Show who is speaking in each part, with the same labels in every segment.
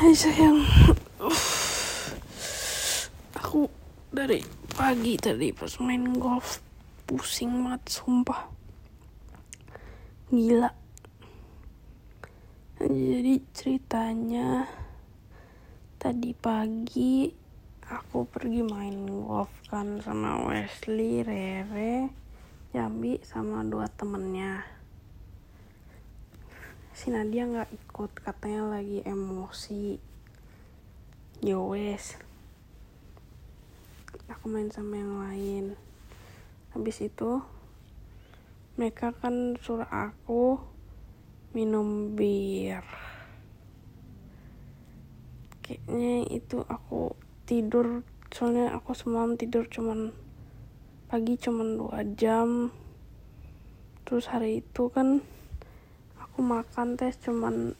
Speaker 1: Hai sayang. Aku dari pagi tadi pas main golf Pusing banget sumpah. Gila. Jadi ceritanya Tadi pagi Aku pergi main golf kan sama Wesley, Rere, Jambi sama dua temennya si Nadia nggak ikut. Katanya lagi emosi. Yowes aku main sama yang lain. Habis itu mereka kan suruh aku minum bir. Kayaknya itu aku tidur soalnya aku semalam tidur cuman pagi cuman dua jam. Terus hari itu kan aku makan tes cuman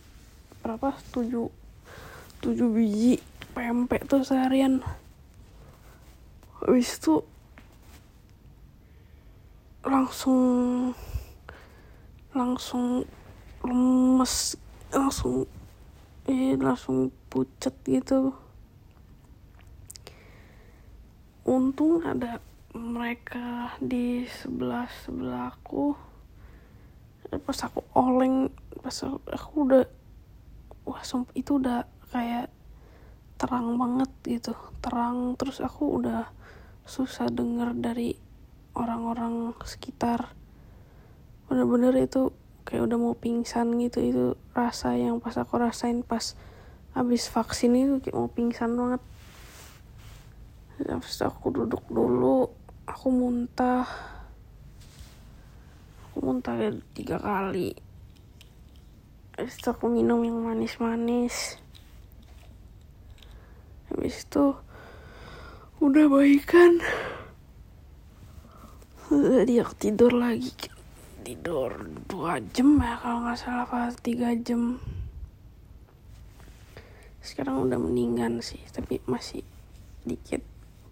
Speaker 1: berapa? Tujuh tujuh biji pempek tuh seharian. Habis itu langsung langsung lemes langsung eh langsung pucet gitu. Untung ada mereka di sebelah sebelahku pas aku oleng pas aku, udah wah sumpah itu udah kayak terang banget gitu terang. Terus aku udah susah denger dari orang-orang sekitar. Bener-bener itu kayak udah mau pingsan gitu itu rasa yang pas aku rasain pas habis vaksin itu kayak mau pingsan banget. Habis aku duduk dulu aku muntah aku muntah tiga kali. Habis itu aku minum yang manis-manis. Habis itu udah baikan. Jadi aku tidur lagi. Tidur dua jam ya kalau nggak salah pas tiga jam. Sekarang udah meninggal sih tapi masih dikit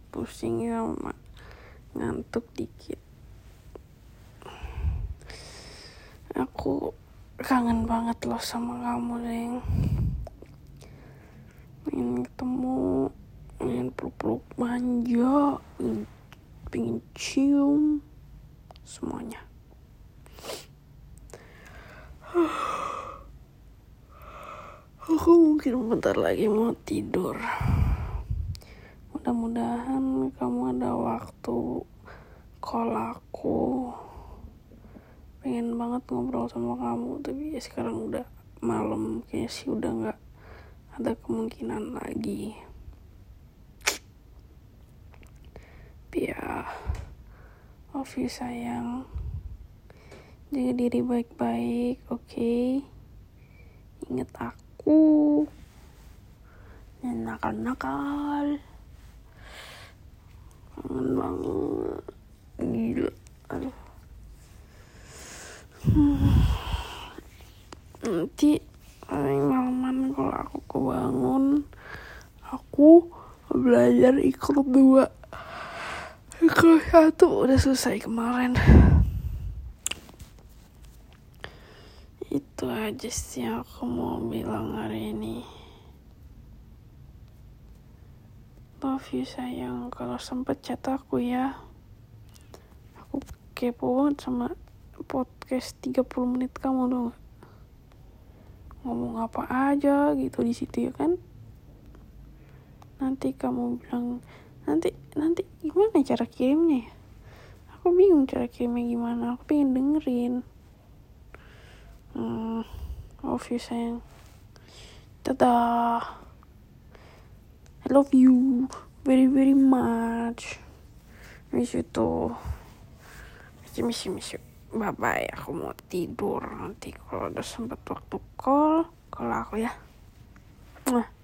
Speaker 1: pusing sama ngantuk dikit aku kangen banget loh sama kamu Deng pengen ketemu pengen peluk-peluk manja pengen, cium semuanya. Aku mungkin bentar lagi mau tidur. Mudah-mudahan kamu ada waktu call aku pengen banget ngobrol sama kamu tapi ya sekarang udah malam kayaknya sih udah nggak ada kemungkinan lagi. Tapi ya you sayang. Jaga diri baik-baik oke? Okay? inget aku. Dan nakal-nakal. Kangen banget. Gila nanti paling malaman kalau aku kebangun aku belajar ikut dua. Ikut satu udah selesai kemarin. Itu aja sih yang aku mau bilang hari ini. Love you sayang. Kalau sempet chat aku ya. Aku kepo banget sama podcast 30 menit kamu gak? ngomong apa aja gitu di situ ya kan? Nanti kamu bilang nanti nanti gimana cara kirimnya ya? Aku bingung cara kirimnya gimana aku pengen dengerin. Hmm, love you sayang. Dadah. I love you very very much. Miss you too. Miss you miss you bye bye aku mau tidur nanti kalau udah sempet waktu call call aku ya. Nah